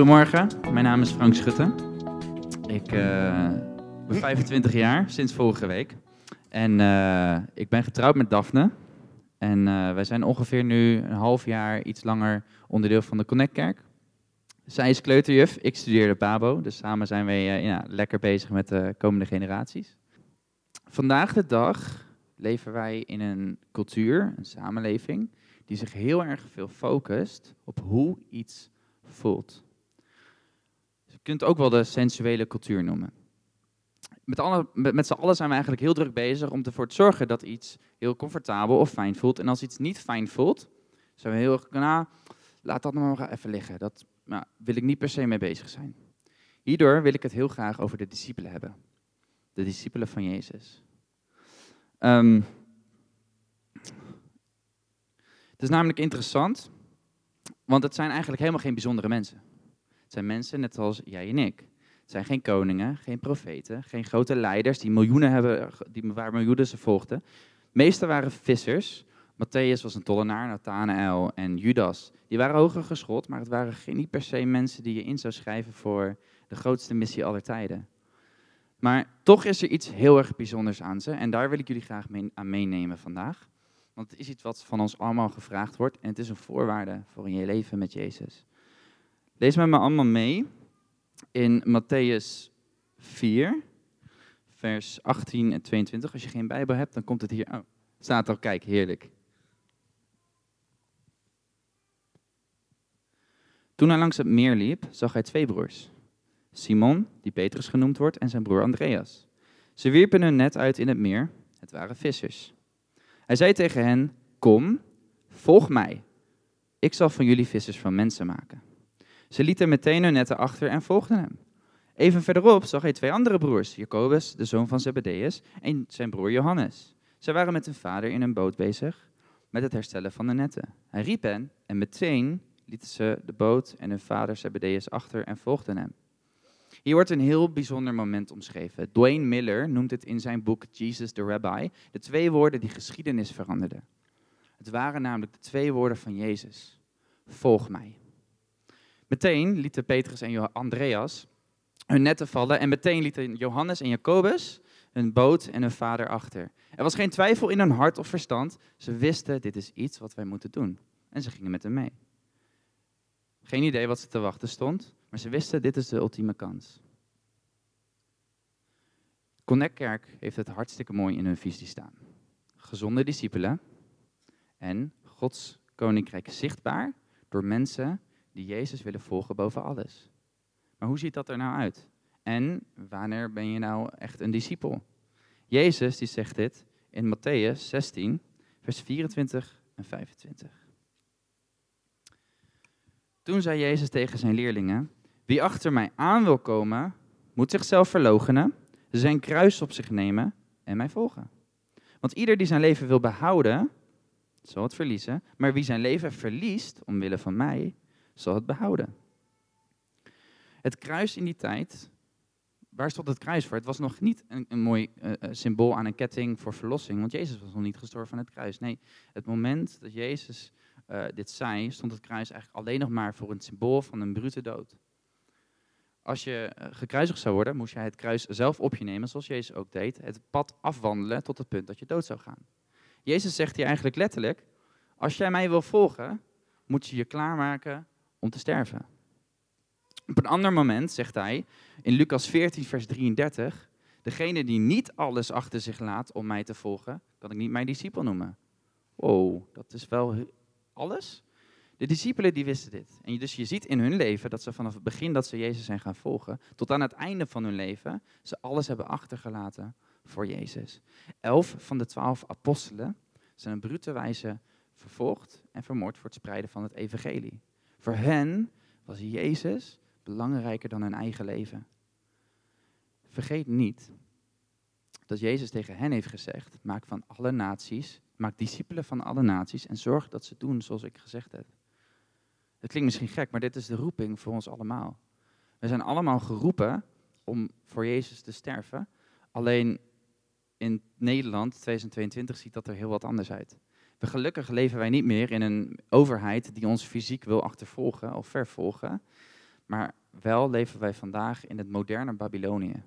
Goedemorgen, mijn naam is Frank Schutte. Ik uh, ben 25 jaar, sinds vorige week. En uh, ik ben getrouwd met Daphne. En uh, wij zijn ongeveer nu een half jaar, iets langer, onderdeel van de Connectkerk. Zij is kleuterjuf, ik studeerde Pabo. Dus samen zijn wij ja, lekker bezig met de komende generaties. Vandaag de dag leven wij in een cultuur, een samenleving, die zich heel erg veel focust op hoe iets voelt. Kunt het ook wel de sensuele cultuur noemen. Met, alle, met, z'n allen zijn we eigenlijk heel druk bezig om ervoor te zorgen dat iets heel comfortabel of fijn voelt. En als iets niet fijn voelt, zijn we heel erg, nou, laat dat nou maar even liggen. Dat nou, wil ik niet per se mee bezig zijn. Hierdoor wil ik het heel graag over de discipelen hebben. De discipelen van Jezus. Um, het is namelijk interessant, want het zijn eigenlijk helemaal geen bijzondere mensen. Het zijn mensen net als jij en ik. Het zijn geen koningen, geen profeten, geen grote leiders die miljoenen hebben, die, waar miljoenen ze volgden. De meeste waren vissers. Matthäus was een tollenaar, Nathanael en Judas. Die waren hoger geschoold, maar het waren geen, niet per se mensen die je in zou schrijven voor de grootste missie aller tijden. Maar toch is er iets heel erg bijzonders aan ze en daar wil ik jullie graag mee, aan meenemen vandaag. Want het is iets wat van ons allemaal gevraagd wordt en het is een voorwaarde voor in je leven met Jezus. Lees met me allemaal mee in Matthäus 4, vers 18 en 22. Als je geen Bijbel hebt, dan komt het hier. Oh, staat al, kijk, heerlijk. Toen hij langs het meer liep, zag hij twee broers. Simon, die Petrus genoemd wordt, en zijn broer Andreas. Ze wierpen hun net uit in het meer. Het waren vissers. Hij zei tegen hen: Kom, volg mij. Ik zal van jullie vissers van mensen maken. Ze lieten meteen hun netten achter en volgden hem. Even verderop zag hij twee andere broers, Jacobus, de zoon van Zebedeus, en zijn broer Johannes. Zij waren met hun vader in een boot bezig met het herstellen van de netten. Hij riep hen en meteen lieten ze de boot en hun vader Zebedeus achter en volgden hem. Hier wordt een heel bijzonder moment omschreven. Dwayne Miller noemt het in zijn boek Jesus the Rabbi de twee woorden die geschiedenis veranderden. Het waren namelijk de twee woorden van Jezus. Volg mij. Meteen lieten Petrus en Andreas hun netten vallen en meteen lieten Johannes en Jacobus hun boot en hun vader achter. Er was geen twijfel in hun hart of verstand. Ze wisten, dit is iets wat wij moeten doen. En ze gingen met hem mee. Geen idee wat ze te wachten stond, maar ze wisten, dit is de ultieme kans. Connect Kerk heeft het hartstikke mooi in hun visie staan. Gezonde discipelen en Gods koninkrijk zichtbaar door mensen die Jezus willen volgen boven alles. Maar hoe ziet dat er nou uit? En wanneer ben je nou echt een discipel? Jezus die zegt dit in Matthäus 16, vers 24 en 25. Toen zei Jezus tegen zijn leerlingen: Wie achter mij aan wil komen, moet zichzelf verloochenen, zijn kruis op zich nemen en mij volgen. Want ieder die zijn leven wil behouden, zal het verliezen. Maar wie zijn leven verliest omwille van mij, zal het behouden. Het kruis in die tijd, waar stond het kruis voor? Het was nog niet een, een mooi uh, symbool aan een ketting voor verlossing, want Jezus was nog niet gestorven aan het kruis. Nee, het moment dat Jezus uh, dit zei, stond het kruis eigenlijk alleen nog maar voor een symbool van een brute dood. Als je gekruisigd zou worden, moest je het kruis zelf op je nemen, zoals Jezus ook deed, het pad afwandelen tot het punt dat je dood zou gaan. Jezus zegt hier eigenlijk letterlijk, als jij mij wil volgen, moet je je klaarmaken om te sterven. Op een ander moment zegt hij in Lucas 14, vers 33, degene die niet alles achter zich laat om mij te volgen, kan ik niet mijn discipel noemen. Wow, dat is wel alles? De discipelen die wisten dit. En dus je ziet in hun leven dat ze vanaf het begin dat ze Jezus zijn gaan volgen, tot aan het einde van hun leven, ze alles hebben achtergelaten voor Jezus. Elf van de twaalf apostelen zijn op brute wijze vervolgd en vermoord voor het spreiden van het evangelie. Voor hen was Jezus belangrijker dan hun eigen leven. Vergeet niet dat Jezus tegen hen heeft gezegd: maak van alle naties, maak discipelen van alle naties en zorg dat ze doen zoals ik gezegd heb. Het klinkt misschien gek, maar dit is de roeping voor ons allemaal. We zijn allemaal geroepen om voor Jezus te sterven. Alleen in Nederland 2022 ziet dat er heel wat anders uit. We gelukkig leven wij niet meer in een overheid die ons fysiek wil achtervolgen of vervolgen. Maar wel leven wij vandaag in het moderne Babylonië.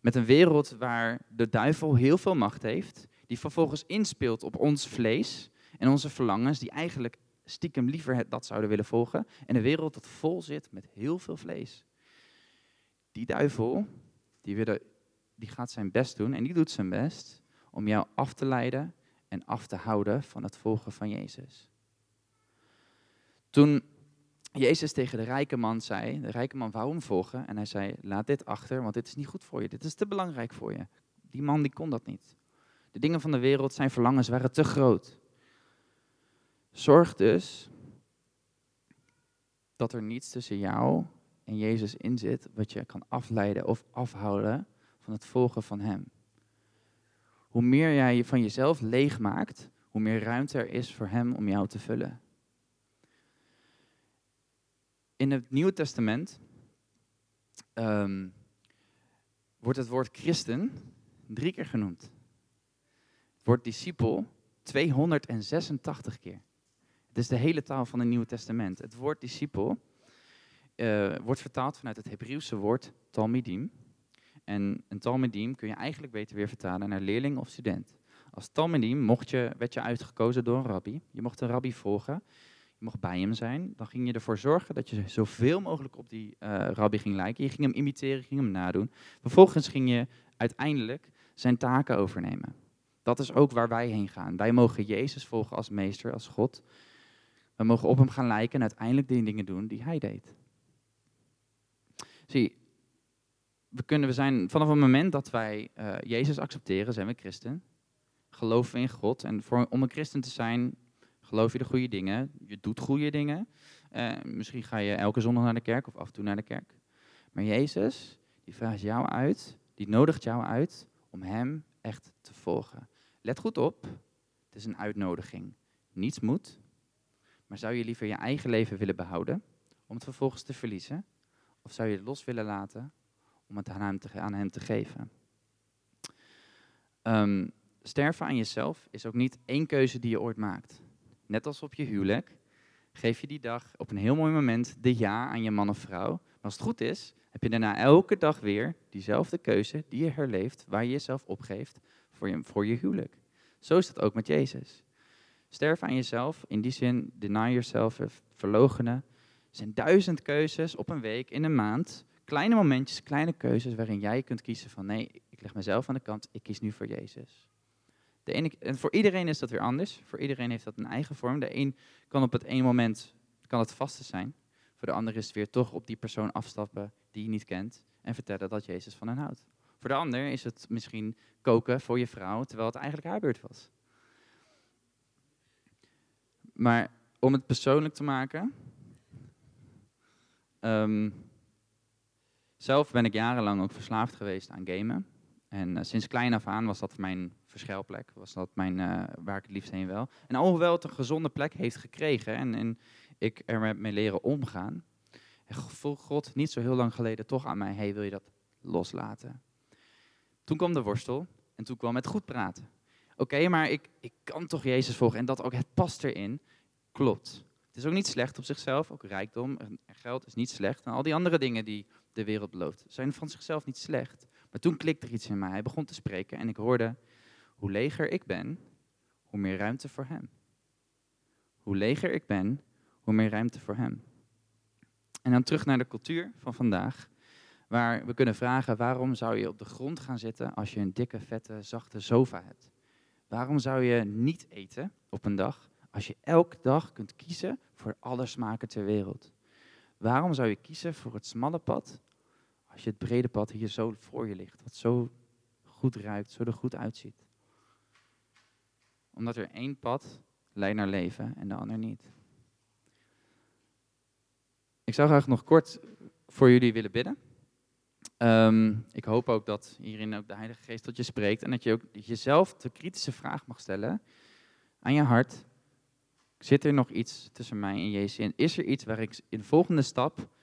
Met een wereld waar de duivel heel veel macht heeft, die vervolgens inspeelt op ons vlees en onze verlangens, die eigenlijk stiekem liever dat zouden willen volgen. En een wereld dat vol zit met heel veel vlees. Die duivel, die, willen, die gaat zijn best doen en die doet zijn best om jou af te leiden en af te houden van het volgen van Jezus. Toen Jezus tegen de rijke man zei, de rijke man wou hem volgen en hij zei, laat dit achter, want dit is niet goed voor je, dit is te belangrijk voor je. Die man die kon dat niet. De dingen van de wereld, zijn verlangens waren te groot. Zorg dus dat er niets tussen jou en Jezus in zit wat je kan afleiden of afhouden van het volgen van Hem. Hoe meer jij je van jezelf leeg maakt, hoe meer ruimte er is voor Hem om jou te vullen. In het Nieuwe Testament um, wordt het woord christen drie keer genoemd. Het woord discipel 286 keer. Het is de hele taal van het Nieuwe Testament. Het woord discipel uh, wordt vertaald vanuit het Hebreeuwse woord talmidim. En een talmidim kun je eigenlijk beter weer vertalen naar leerling of student. Als talmidim mocht je, werd je uitgekozen door een rabbi. Je mocht een rabbi volgen. Je mocht bij hem zijn. Dan ging je ervoor zorgen dat je zoveel mogelijk op die uh, rabbi ging lijken. Je ging hem imiteren, ging hem nadoen. Vervolgens ging je uiteindelijk zijn taken overnemen. Dat is ook waar wij heen gaan. Wij mogen Jezus volgen als meester, als God. We mogen op hem gaan lijken en uiteindelijk die dingen doen die hij deed. Zie, we, kunnen, we zijn vanaf het moment dat wij uh, Jezus accepteren, zijn we christen. Geloven we in God. En om een christen te zijn, geloof je de goede dingen. Je doet goede dingen. Uh, misschien ga je elke zondag naar de kerk of af en toe naar de kerk. Maar Jezus, die vraagt jou uit, die nodigt jou uit om Hem echt te volgen. Let goed op, het is een uitnodiging. Niets moet, maar zou je liever je eigen leven willen behouden om het vervolgens te verliezen? Of zou je het los willen laten om het aan hem te, aan hem te geven? Um, sterven aan jezelf is ook niet één keuze die je ooit maakt. Net als op je huwelijk geef je die dag op een heel mooi moment de ja aan je man of vrouw. Maar als het goed is, heb je daarna elke dag weer diezelfde keuze die je herleeft, waar je jezelf opgeeft voor je, voor je huwelijk. Zo is dat ook met Jezus. Sterf aan jezelf, in die zin, deny yourself, verlogenen. Er zijn duizend keuzes op een week, in een maand. Kleine momentjes, kleine keuzes waarin jij kunt kiezen van nee, ik leg mezelf aan de kant, ik kies nu voor Jezus. De ene, en voor iedereen is dat weer anders. Voor iedereen heeft dat een eigen vorm. De een kan op het ene moment kan het vaste zijn. Voor de ander is het weer toch op die persoon afstappen die je niet kent en vertellen dat Jezus van hen houdt. Voor de ander is het misschien koken voor je vrouw terwijl het eigenlijk haar beurt was. Maar om het persoonlijk te maken. Um, zelf ben ik jarenlang ook verslaafd geweest aan gamen. En uh, sinds klein af aan was dat mijn verschuilplek. Was dat mijn, uh, waar ik het liefst heen wil. En alhoewel het een gezonde plek heeft gekregen en, en ik er mee leren omgaan, vroeg God niet zo heel lang geleden toch aan mij: hey, wil je dat loslaten? Toen kwam de worstel en toen kwam het goed praten. Oké, maar ik, ik kan toch Jezus volgen en dat ook, het past erin. Klopt. Het is ook niet slecht op zichzelf, ook rijkdom en geld is niet slecht. En al die andere dingen die de wereld belooft, zijn van zichzelf niet slecht. Maar toen klikte er iets in mij. Hij begon te spreken en ik hoorde, hoe leger ik ben, hoe meer ruimte voor hem. Hoe leger ik ben, hoe meer ruimte voor hem. En dan terug naar de cultuur van vandaag, waar we kunnen vragen, waarom zou je op de grond gaan zitten als je een dikke, vette, zachte sofa hebt? Waarom zou je niet eten op een dag als je elke dag kunt kiezen voor alle smaken ter wereld? Waarom zou je kiezen voor het smalle pad als je het brede pad hier zo voor je ligt, wat zo goed ruikt, zo er goed uitziet? Omdat er één pad leidt naar leven en de ander niet. Ik zou graag nog kort voor jullie willen bidden. Um, ik hoop ook dat hierin ook de Heilige Geest tot je spreekt en dat je ook jezelf de kritische vraag mag stellen aan je hart. Zit er nog iets tussen mij en Jezus? Is er iets waar ik in de volgende stap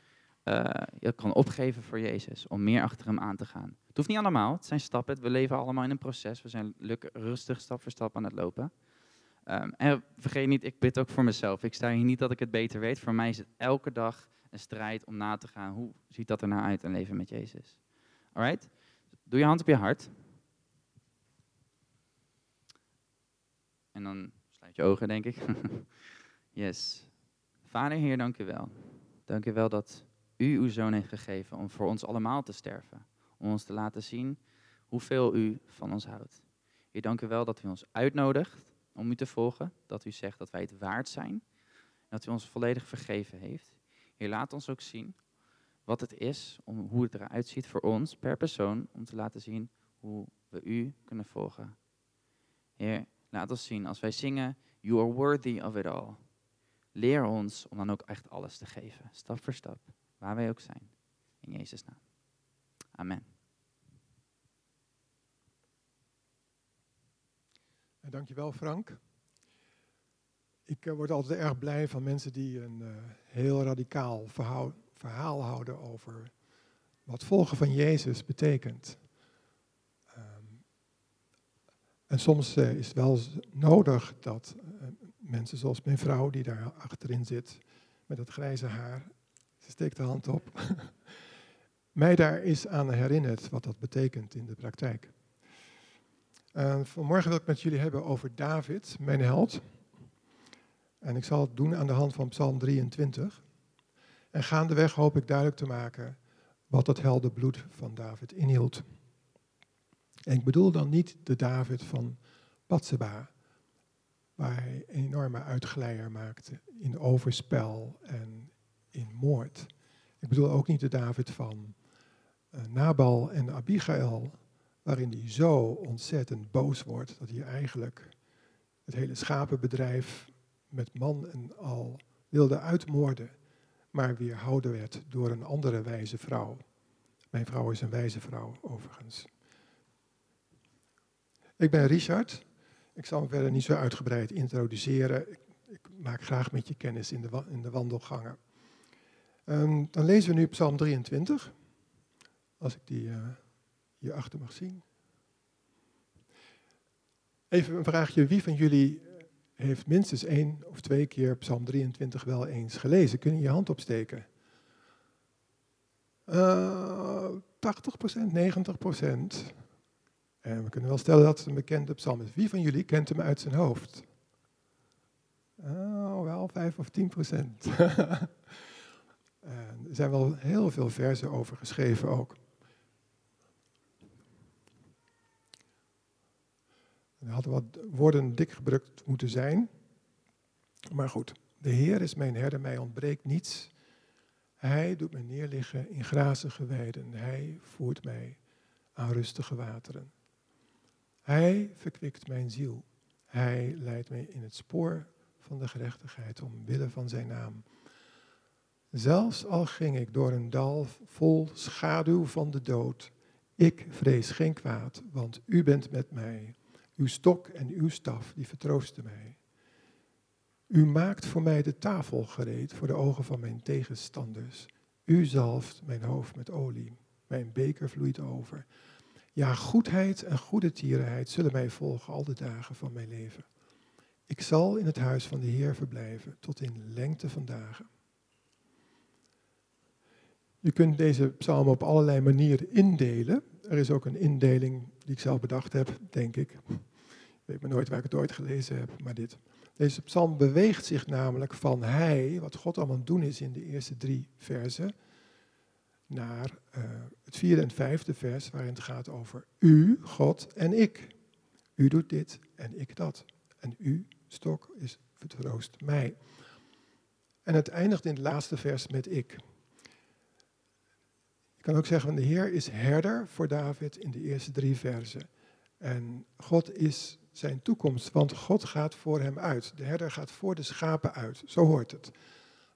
uh, kan opgeven voor Jezus om meer achter hem aan te gaan? Het hoeft niet allemaal, het zijn stappen. We leven allemaal in een proces. We zijn rustig stap voor stap aan het lopen. Ehm, en vergeet niet, ik bid ook voor mezelf. Ik sta hier niet dat ik het beter weet. Voor mij is het elke dag een strijd om na te gaan. Hoe ziet dat er nou uit, een leven met Jezus? Alright? Doe je hand op je hart. En dan sluit je ogen, denk ik. yes. Vader, Heer, dank u wel. Dank u wel dat u uw zoon heeft gegeven om voor ons allemaal te sterven. Om ons te laten zien hoeveel u van ons houdt. Heer, dank u wel dat u ons uitnodigt om u te volgen. Dat u zegt dat wij het waard zijn. Dat u ons volledig vergeven heeft. Heer, laat ons ook zien wat het is, om, hoe het eruit ziet voor ons per persoon, om te laten zien hoe we u kunnen volgen. Heer, laat ons zien als wij zingen, You are worthy of it all. Leer ons om dan ook echt alles te geven, stap voor stap, waar wij ook zijn. In Jezus' naam. Amen. Dankjewel Frank. Ik uh, word altijd erg blij van mensen die een uh, heel radicaal verhaal, verhaal, houden over wat volgen van Jezus betekent. Um, en soms is het wel nodig dat mensen zoals mijn vrouw, die daar achterin zit, met dat grijze haar, ze steekt de hand op, mij daar is aan herinnert wat dat betekent in de praktijk. Vanmorgen wil ik met jullie hebben over David, mijn held. En ik zal het doen aan de hand van Psalm 23. En gaandeweg hoop ik duidelijk te maken wat dat heldenbloed van David inhield. En ik bedoel dan niet de David van Batseba, waar hij een enorme uitglijder maakte in overspel en in moord. Ik bedoel ook niet de David van uh, Nabal en Abigail, waarin hij zo ontzettend boos wordt dat hij eigenlijk het hele schapenbedrijf met man en al wilde uitmoorden, maar weerhouden werd door een andere wijze vrouw. Mijn vrouw is een wijze vrouw, overigens. Ik ben Richard. Ik zal me verder niet zo uitgebreid introduceren. Ik, ik maak graag met je kennis in de, in de wandelgangen. Um, dan lezen we nu Psalm 23. Als ik die uh, hier achter mag zien. Even een vraagje. Wie van jullie heeft minstens één of twee keer Psalm 23 wel eens gelezen? Kun je je hand opsteken? Uh, 80%, 90%. En we kunnen wel stellen dat het een bekende psalm is. Wie van jullie kent hem uit zijn hoofd? Oh, wel 5 of 10 procent. er zijn wel heel veel versen over geschreven ook. Er hadden wat woorden dik gebruikt moeten zijn. Maar goed, de Heer is mijn herder, mij ontbreekt niets. Hij doet me neerliggen in grazige weiden. Hij voert mij aan rustige wateren. Hij verkwikt mijn ziel. Hij leidt mij in het spoor van de gerechtigheid omwille van zijn naam. Zelfs al ging ik door een dal vol schaduw van de dood, ik vrees geen kwaad, want u bent met mij. Uw stok en uw staf, die vertroosten mij. U maakt voor mij de tafel gereed voor de ogen van mijn tegenstanders. U zalft mijn hoofd met olie. Mijn beker vloeit over. Ja, goedheid en goede tierenheid zullen mij volgen al de dagen van mijn leven. Ik zal in het huis van de Heer verblijven tot in lengte van dagen. Je kunt deze psalm op allerlei manieren indelen. Er is ook een indeling die ik zelf bedacht heb, denk ik. Ik weet maar nooit waar ik het ooit gelezen heb, maar dit. Deze psalm beweegt zich namelijk van hij, wat God allemaal doen is in de eerste drie versen, naar uh, het vierde en vijfde vers, waarin het gaat over u, God en ik. U doet dit en ik dat. En u, stok, is vertroost mij. En het eindigt in het laatste vers met ik. Kan ook zeggen, de Heer is herder voor David in de eerste drie versen. En God is zijn toekomst, want God gaat voor hem uit. De herder gaat voor de schapen uit, zo hoort het.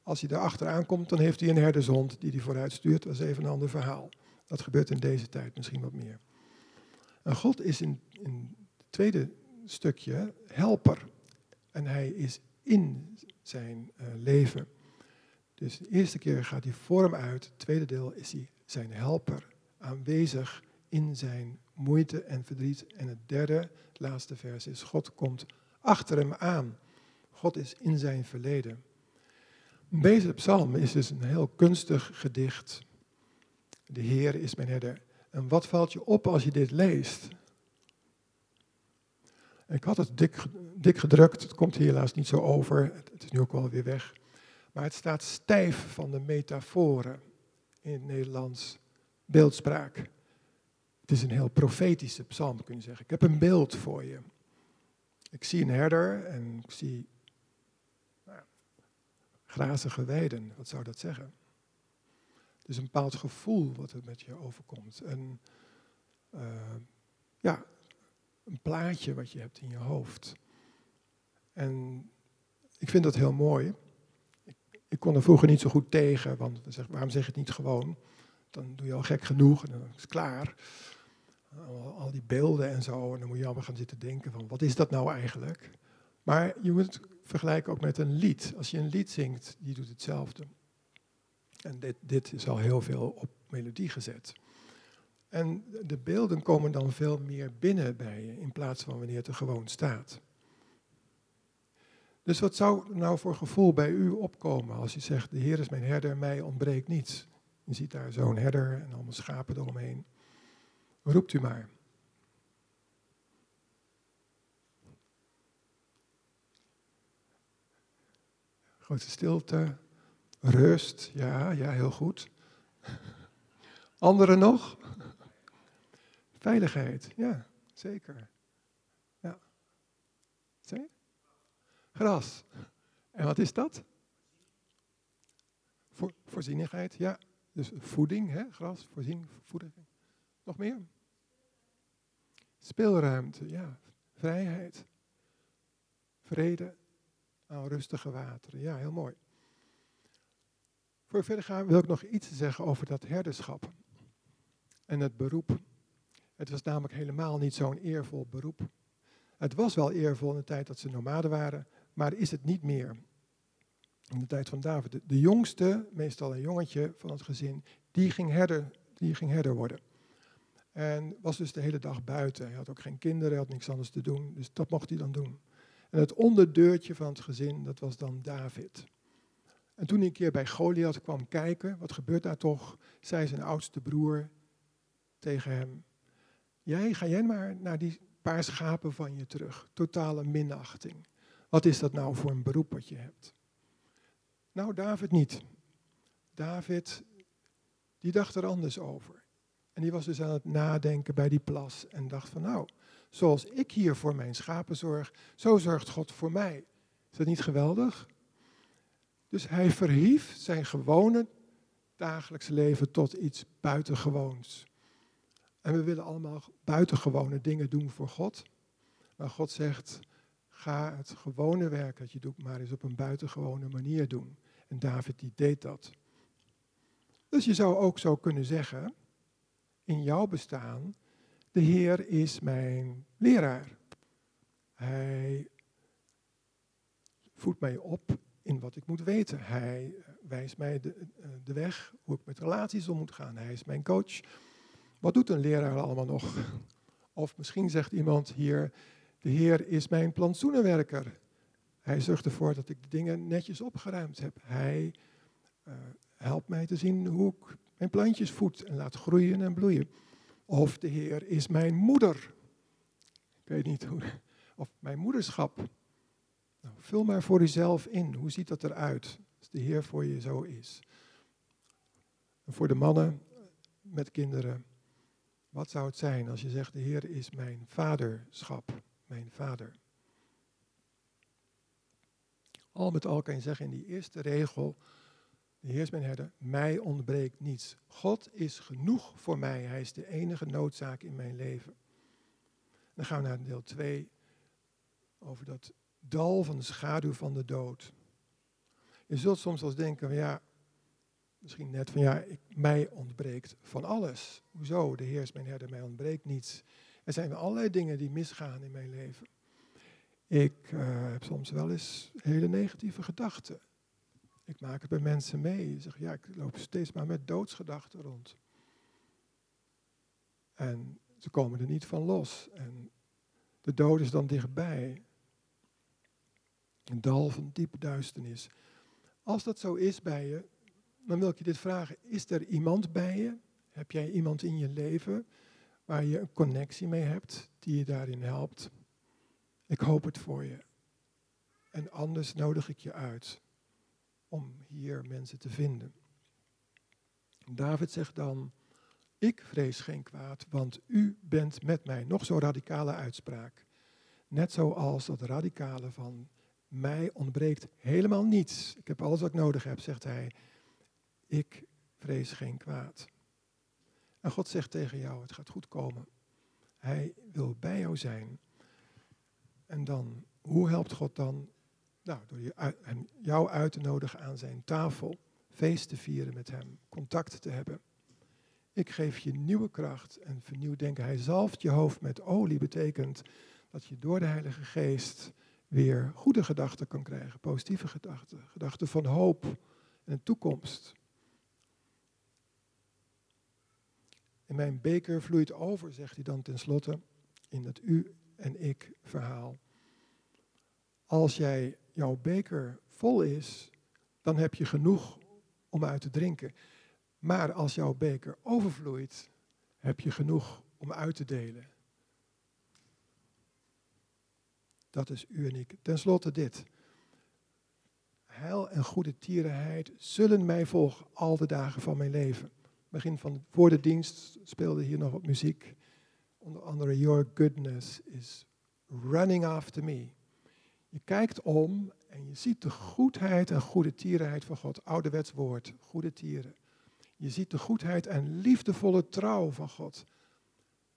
Als hij achteraan komt, dan heeft hij een herdershond die hij vooruit stuurt. Dat is even een ander verhaal. Dat gebeurt in deze tijd misschien wat meer. En God is in, het tweede stukje helper. En hij is in zijn uh, leven. Dus de eerste keer gaat hij voor hem uit. Het tweede deel is hij zijn helper. Aanwezig in zijn moeite en verdriet. En het derde, laatste vers is: God komt achter hem aan. God is in zijn verleden. Deze psalm is dus een heel kunstig gedicht. De Heer is mijn herder. En wat valt je op als je dit leest? Ik had het dik, dik gedrukt, het komt helaas niet zo over, het is nu ook wel weer weg. Maar het staat stijf van de metaforen in het Nederlands beeldspraak. Het is een heel profetische psalm, kun je zeggen. Ik heb een beeld voor je. Ik zie een herder en ik zie nou, grazige weiden. Wat zou dat zeggen? Het is een bepaald gevoel wat er met je overkomt. Een, uh, ja, een plaatje wat je hebt in je hoofd. En ik vind dat heel mooi. Ik, kon er vroeger niet zo goed tegen, want zeg, waarom zeg je het niet gewoon? Dan doe je al gek genoeg en dan is het klaar. Al, al, die beelden en zo, en dan moet je allemaal gaan zitten denken van, wat is dat nou eigenlijk? Maar je moet het vergelijken ook met een lied. Als je een lied zingt, die doet hetzelfde. En dit, dit is al heel veel op melodie gezet. En de beelden komen dan veel meer binnen bij je, in plaats van wanneer het er gewoon staat. Dus wat zou nou voor gevoel bij u opkomen als je zegt, de Heer is mijn herder, mij ontbreekt niets. Je ziet daar zo'n herder en allemaal schapen eromheen. Roept u maar. Grote stilte, rust, ja, ja, heel goed. Anderen nog? Veiligheid, ja, zeker. Ja. Zie Gras. En wat is dat? Voor, voorzienigheid, ja. Dus voeding, hè? gras, voorzien, voeding. Nog meer? Speelruimte, ja. Vrijheid. Vrede aan rustige wateren. Ja, heel mooi. Voor verder gaan wil ik nog iets zeggen over dat herderschap en het beroep. Het was namelijk helemaal niet zo'n eervol beroep. Het was wel eervol in de tijd dat ze nomaden waren, maar is het niet meer. In de tijd van David. De jongste, meestal een jongetje van het gezin, die ging herder, die ging herder worden. En was dus de hele dag buiten. Hij had ook geen kinderen, hij had niks anders te doen, dus dat mocht hij dan doen. En het onderdeurtje van het gezin, dat was dan David. En toen hij een keer bij Goliath kwam kijken, wat gebeurt daar toch, zei zijn oudste broer tegen hem, Jij, ga jij maar naar die paar schapen van je terug. Totale minachting. Wat is dat nou voor een beroep wat je hebt? Nou, David niet. David, die dacht er anders over. En die was dus aan het nadenken bij die plas en dacht van nou, zoals ik hier voor mijn schapen zorg, zo zorgt God voor mij. Is dat niet geweldig? Dus hij verhief zijn gewone dagelijkse leven tot iets buitengewoons. En we willen allemaal buitengewone dingen doen voor God. Maar God zegt, ga het gewone werk dat je doet maar eens op een buitengewone manier doen. En David die deed dat. Dus je zou ook zo kunnen zeggen, in jouw bestaan, de Heer is mijn leraar. Hij voedt mij op in wat ik moet weten. Hij wijst mij de, de weg, hoe ik met relaties om moet gaan. Hij is mijn coach. Wat doet een leraar allemaal nog? Of misschien zegt iemand hier, de Heer is mijn plantsoenenwerker. Hij zorgt ervoor dat ik de dingen netjes opgeruimd heb. Hij uh, helpt mij te zien hoe ik mijn plantjes voed en laat groeien en bloeien. Of de Heer is mijn moeder. Ik weet niet hoe. Of mijn moederschap. Nou, vul maar voor uzelf in. Hoe ziet dat eruit als de Heer voor je zo is? En voor de mannen met kinderen. Wat zou het zijn als je zegt, de Heer is mijn vaderschap, mijn vader? Al met al kan je zeggen in die eerste regel, de Heer is mijn herder, mij ontbreekt niets. God is genoeg voor mij, Hij is de enige noodzaak in mijn leven. Dan gaan we naar deel 2, over dat dal van de schaduw van de dood. Je zult soms wel denken, ja, misschien net van ja, ik, mij ontbreekt van alles. Hoezo? De Heer is mijn herder, mij ontbreekt niets. Er zijn allerlei dingen die misgaan in mijn leven. Ik uh, heb soms wel eens hele negatieve gedachten. Ik maak het bij mensen mee. Ik zeg, ja, ik loop steeds maar met doodsgedachten rond. En ze komen er niet van los. En de dood is dan dichtbij. Een dal van diepe duisternis. Als dat zo is bij je, dan wil ik je dit vragen. Is er iemand bij je? Heb jij iemand in je leven waar je een connectie mee hebt, die je daarin helpt? Ik hoop het voor je. En anders nodig ik je uit om hier mensen te vinden. David zegt dan, ik vrees geen kwaad, want u bent met mij. Nog zo'n radicale uitspraak. Net zoals dat radicale van mij ontbreekt helemaal niets. Ik heb alles wat ik nodig heb, zegt hij. Ik vrees geen kwaad. En God zegt tegen jou, het gaat goed komen. Hij wil bij jou zijn. En dan, hoe helpt God dan? Nou, door jou uit te nodigen aan zijn tafel, feest te vieren met hem, contact te hebben. Ik geef je nieuwe kracht en vernieuwd denken. Hij zalft je hoofd met olie, betekent dat je door de Heilige Geest weer goede gedachten kan krijgen, positieve gedachten, gedachten van hoop en toekomst. En mijn beker vloeit over, zegt hij dan tenslotte, in het u en ik verhaal. Als jij, jouw beker vol is, dan heb je genoeg om uit te drinken. Maar als jouw beker overvloeit, heb je genoeg om uit te delen. Dat is u en ik. Ten slotte dit. Heil en goede tierenheid zullen mij volgen al de dagen van mijn leven. Begin van voor de dienst speelde hier nog wat muziek. Onder andere Your Goodness is running after me. Je kijkt om en je ziet de goedheid en goede tierenheid van God. Ouderwets woord, goede tieren. Je ziet de goedheid en liefdevolle trouw van God.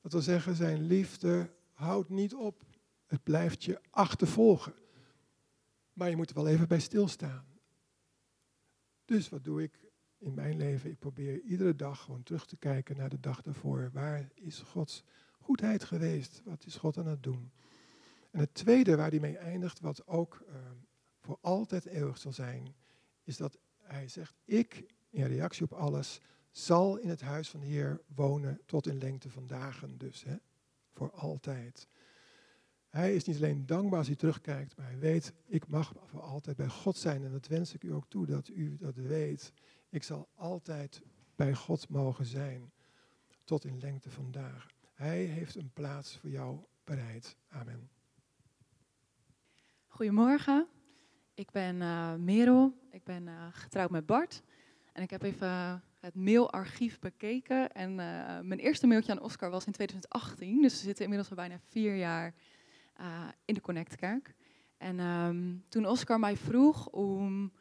Dat wil zeggen, zijn liefde houdt niet op. Het blijft je achtervolgen. Maar je moet er wel even bij stilstaan. Dus wat doe ik in mijn leven? Ik probeer iedere dag gewoon terug te kijken naar de dag daarvoor. Waar is Gods goedheid geweest? Wat is God aan het doen? En het tweede waar hij mee eindigt, wat ook uh, voor altijd eeuwig zal zijn, is dat hij zegt, ik in reactie op alles, zal in het huis van de Heer wonen tot in lengte van dagen dus, hè? voor altijd. Hij is niet alleen dankbaar als hij terugkijkt, maar hij weet, ik mag voor altijd bij God zijn. En dat wens ik u ook toe, dat u dat weet. Ik zal altijd bij God mogen zijn, tot in lengte van dagen. Hij heeft een plaats voor jou bereid. Amen. Goedemorgen, ik ben uh, Merel, ik ben uh, getrouwd met Bart. En ik heb even het mailarchief bekeken. En mijn eerste mailtje aan Oscar was in 2018. Dus we zitten inmiddels al bijna vier jaar in de Connectkerk. En um, toen Oscar mij vroeg om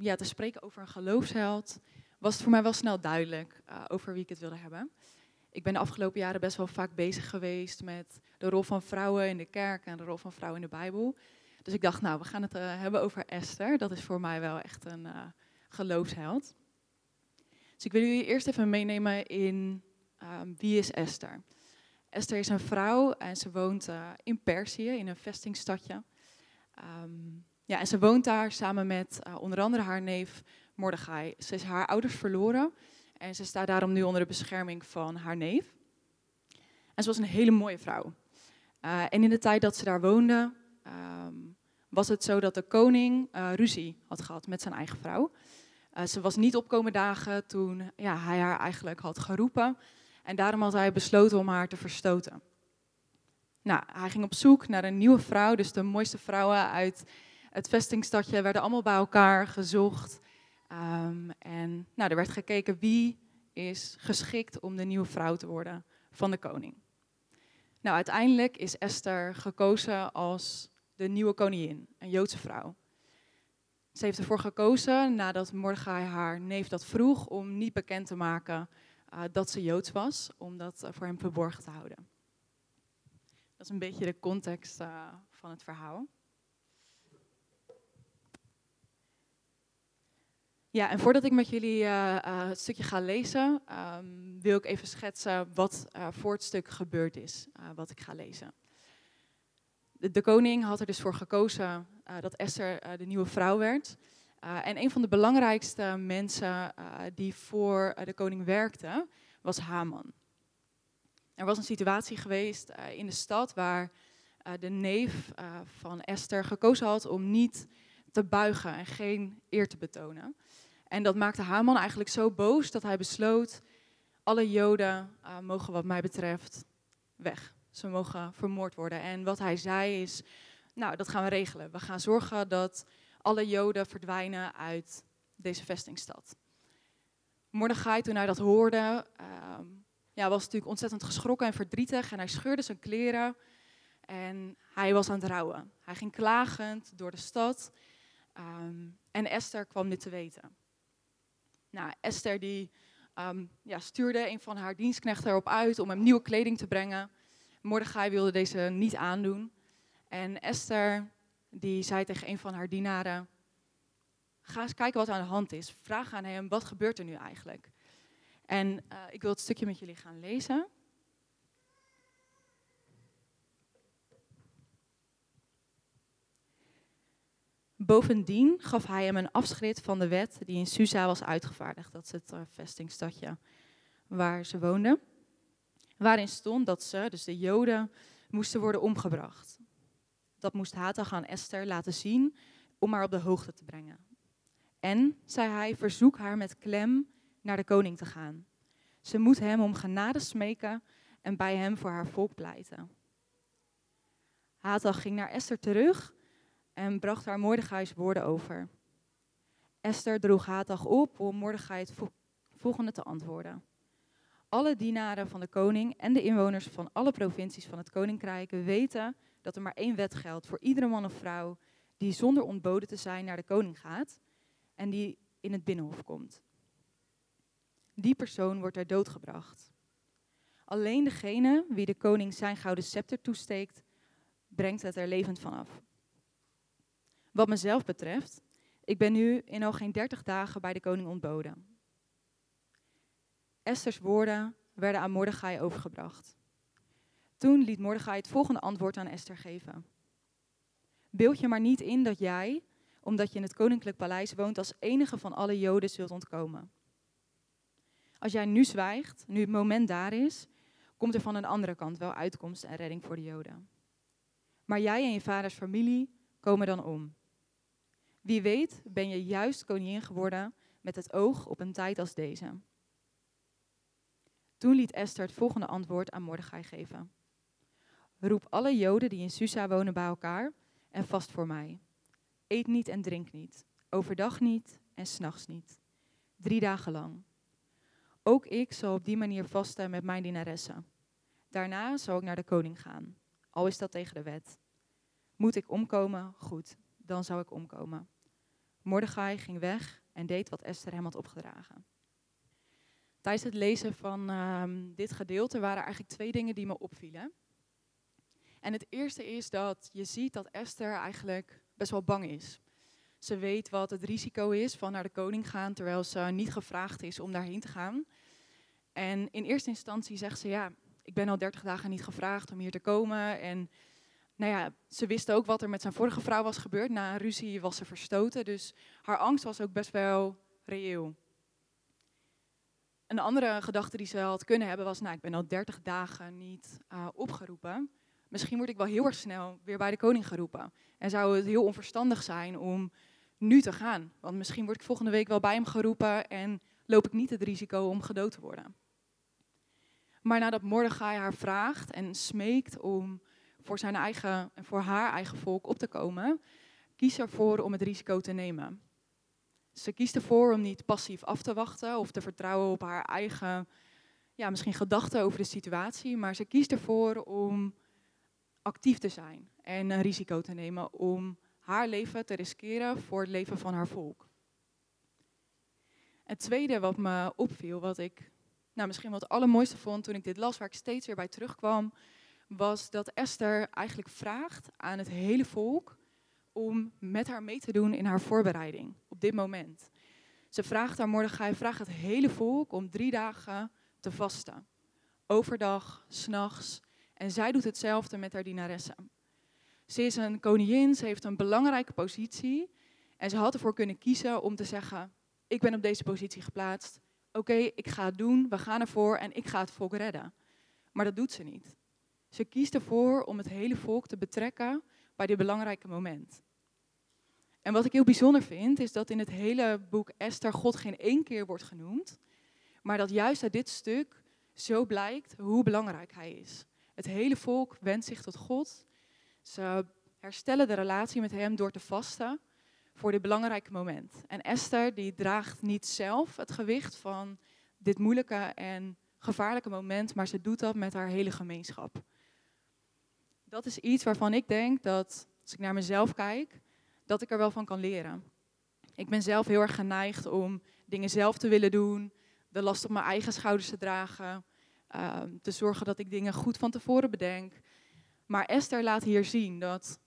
ja, te spreken over een geloofsheld, was het voor mij wel snel duidelijk uh, over wie ik het wilde hebben. Ik ben de afgelopen jaren best wel vaak bezig geweest met de rol van vrouwen in de kerk en de rol van vrouwen in de Bijbel. Dus ik dacht, nou, we gaan het uh, hebben over Esther. Dat is voor mij wel echt een uh, geloofsheld. Dus ik wil jullie eerst even meenemen in um, wie is Esther. Esther is een vrouw en ze woont in Perzië, in een vestingstadje. Um, ja, en ze woont daar samen met uh, onder andere haar neef Mordechai. Ze is haar ouders verloren en ze staat daarom nu onder de bescherming van haar neef. En ze was een hele mooie vrouw. Uh, en in de tijd dat ze daar woonde, um, was het zo dat de koning uh, ruzie had gehad met zijn eigen vrouw. Ze was niet opkomen dagen toen ja, hij haar eigenlijk had geroepen. En daarom had hij besloten om haar te verstoten. Nou, hij ging op zoek naar een nieuwe vrouw, dus de mooiste vrouwen uit het vestingstadje werden allemaal bij elkaar gezocht. Um, en nou, er werd gekeken wie is geschikt om de nieuwe vrouw te worden van de koning. Nou, uiteindelijk is Esther gekozen als de nieuwe koningin, een Joodse vrouw. Ze heeft ervoor gekozen, nadat Mordechai haar neef dat vroeg, om niet bekend te maken uh, dat ze Joods was, om dat uh, voor hem verborgen te houden. Dat is een beetje de context uh, van het verhaal. Ja, en voordat ik met jullie het stukje ga lezen, um, wil ik even schetsen wat voor het stuk gebeurd is, wat ik ga lezen. De, de, koning had er dus voor gekozen dat Esther de nieuwe vrouw werd. En een van de belangrijkste mensen die voor de koning werkte, was Haman. Er was een situatie geweest in de stad waar eh, de neef eh, van Esther, gekozen had om niet te buigen en geen eer te betonen. En dat maakte Haman eigenlijk zo boos dat hij besloot: alle Joden uh, mogen, wat mij betreft, weg. Ze mogen vermoord worden. En wat hij zei is: Nou, dat gaan we regelen. We gaan zorgen dat alle Joden verdwijnen uit deze vestingstad. Mordechai, toen hij dat hoorde, uh, ja, was natuurlijk ontzettend geschrokken en verdrietig. En hij scheurde zijn kleren en hij was aan het rouwen. Hij ging klagend door de stad. Um, en Esther kwam dit te weten. Nou, Esther die um, ja, stuurde een van haar dienstknechten erop uit om hem nieuwe kleding te brengen. Mordechai wilde deze niet aandoen. En Esther die zei tegen een van haar dienaren: Ga eens kijken wat aan de hand is. Vraag aan hem: wat gebeurt er nu eigenlijk? En uh, ik wil het stukje met jullie gaan lezen. Bovendien gaf hij hem een afschrift van de wet die in Susa was uitgevaardigd. Dat is het uh, vestingstadje waar ze woonden. Waarin stond dat ze, dus de Joden, moesten worden omgebracht. Dat moest Hatag aan Esther laten zien om haar op de hoogte te brengen. En, zei hij, verzoek haar met klem naar de koning te gaan. Ze moet hem om genade smeken en bij hem voor haar volk pleiten. Hatag ging naar Esther terug en bracht haar Mordechai's woorden over. Esther droeg Hatag op om Mordechai het volgende te antwoorden. Alle dienaren van de koning en de inwoners van alle provincies van het koninkrijk weten dat er maar één wet geldt voor iedere man of vrouw die zonder ontboden te zijn naar de koning gaat en die in het binnenhof komt. Die persoon wordt er doodgebracht. Alleen degene wie de koning zijn gouden scepter toesteekt, brengt het er levend vanaf. Wat mezelf betreft, ik ben nu in al geen dertig dagen bij de koning ontboden. Esther's woorden werden aan Mordechai overgebracht. Toen liet Mordechai het volgende antwoord aan Esther geven. Beeld je maar niet in dat jij, omdat je in het koninklijk paleis woont, als enige van alle Joden zult ontkomen. Als jij nu zwijgt, nu het moment daar is, komt er van een andere kant wel uitkomst en redding voor de Joden. Maar jij en je vaders familie komen dan om. Wie weet ben je juist koningin geworden met het oog op een tijd als deze. Toen liet Esther het volgende antwoord aan Mordechai geven. Roep alle Joden die in Susa wonen bij elkaar en vast voor mij. Eet niet en drink niet, overdag niet en s'nachts niet. Drie dagen lang. Ook ik zal op die manier vasten met mijn dienaressen. Daarna zal ik naar de koning gaan, al is dat tegen de wet. Moet ik omkomen? Goed, dan zou ik omkomen. Mordechai ging weg en deed wat Esther hem had opgedragen. Tijdens het lezen van um, dit gedeelte waren eigenlijk twee dingen die me opvielen. En het eerste is dat je ziet dat Esther eigenlijk best wel bang is. Ze weet wat het risico is van naar de koning gaan, terwijl ze niet gevraagd is om daarheen te gaan. En in eerste instantie zegt ze, ja, ik ben al 30 dagen niet gevraagd om hier te komen. En nou ja, ze wist ook wat er met zijn vorige vrouw was gebeurd. Na een ruzie was ze verstoten, dus haar angst was ook best wel reëel. Een andere gedachte die ze had kunnen hebben was, nou, ik ben al 30 dagen niet uh, opgeroepen. Misschien word ik wel heel erg snel weer bij de koning geroepen. En zou het heel onverstandig zijn om nu te gaan. Want misschien word ik volgende week wel bij hem geroepen en loop ik niet het risico om gedood te worden. Maar nadat Mordechai haar vraagt en smeekt om voor zijn eigen en voor haar eigen volk op te komen, kiest ervoor om het risico te nemen. Ze kiest ervoor om niet passief af te wachten of te vertrouwen op haar eigen, ja, misschien gedachten over de situatie, maar ze kiest ervoor om actief te zijn en een risico te nemen om haar leven te riskeren voor het leven van haar volk. Het tweede wat me opviel, wat ik nou, misschien wat het allermooiste vond toen ik dit las, waar ik steeds weer bij terugkwam, was dat Esther eigenlijk vraagt aan het hele volk om met haar mee te doen in haar voorbereiding op dit moment. Ze vraagt aan Mordechai, vraagt het hele volk om drie dagen te vasten. Overdag, s'nachts. En zij doet hetzelfde met haar dienaressen. Ze is een koningin, ze heeft een belangrijke positie. En ze had ervoor kunnen kiezen om te zeggen, ik ben op deze positie geplaatst. Oké, ik ga het doen, we gaan ervoor en ik ga het volk redden. Maar dat doet ze niet. Ze kiest ervoor om het hele volk te betrekken bij dit belangrijke moment. En wat ik heel bijzonder vind, is dat in het hele boek Esther God geen één keer wordt genoemd, maar dat juist uit dit stuk zo blijkt hoe belangrijk hij is. Het hele volk wendt zich tot God. Ze herstellen de relatie met hem door te vasten voor dit belangrijke moment. En Esther die draagt niet zelf het gewicht van dit moeilijke en gevaarlijke moment, maar ze doet dat met haar hele gemeenschap. Dat is iets waarvan ik denk dat, als ik naar mezelf kijk, dat ik er wel van kan leren. Ik ben zelf heel erg geneigd om dingen zelf te willen doen, de last op mijn eigen schouders te dragen, ehm, te zorgen dat ik dingen goed van tevoren bedenk. Maar Esther laat hier zien dat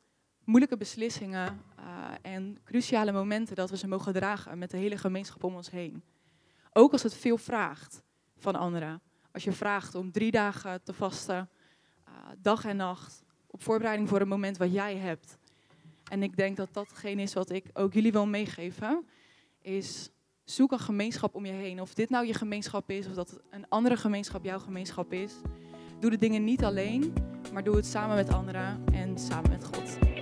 moeilijke beslissingen uh, en cruciale momenten, dat we ze mogen dragen met de hele gemeenschap om ons heen. Ook als het veel vraagt van anderen. Als je vraagt om drie dagen te vasten, uh, dag en nacht, op voorbereiding voor een moment wat jij hebt. En ik denk dat datgene is wat ik ook jullie wil meegeven, is zoek een gemeenschap om je heen. Of dit nou je gemeenschap is, of dat een andere gemeenschap jouw gemeenschap is. Doe de dingen niet alleen, maar doe het samen met anderen en samen met God.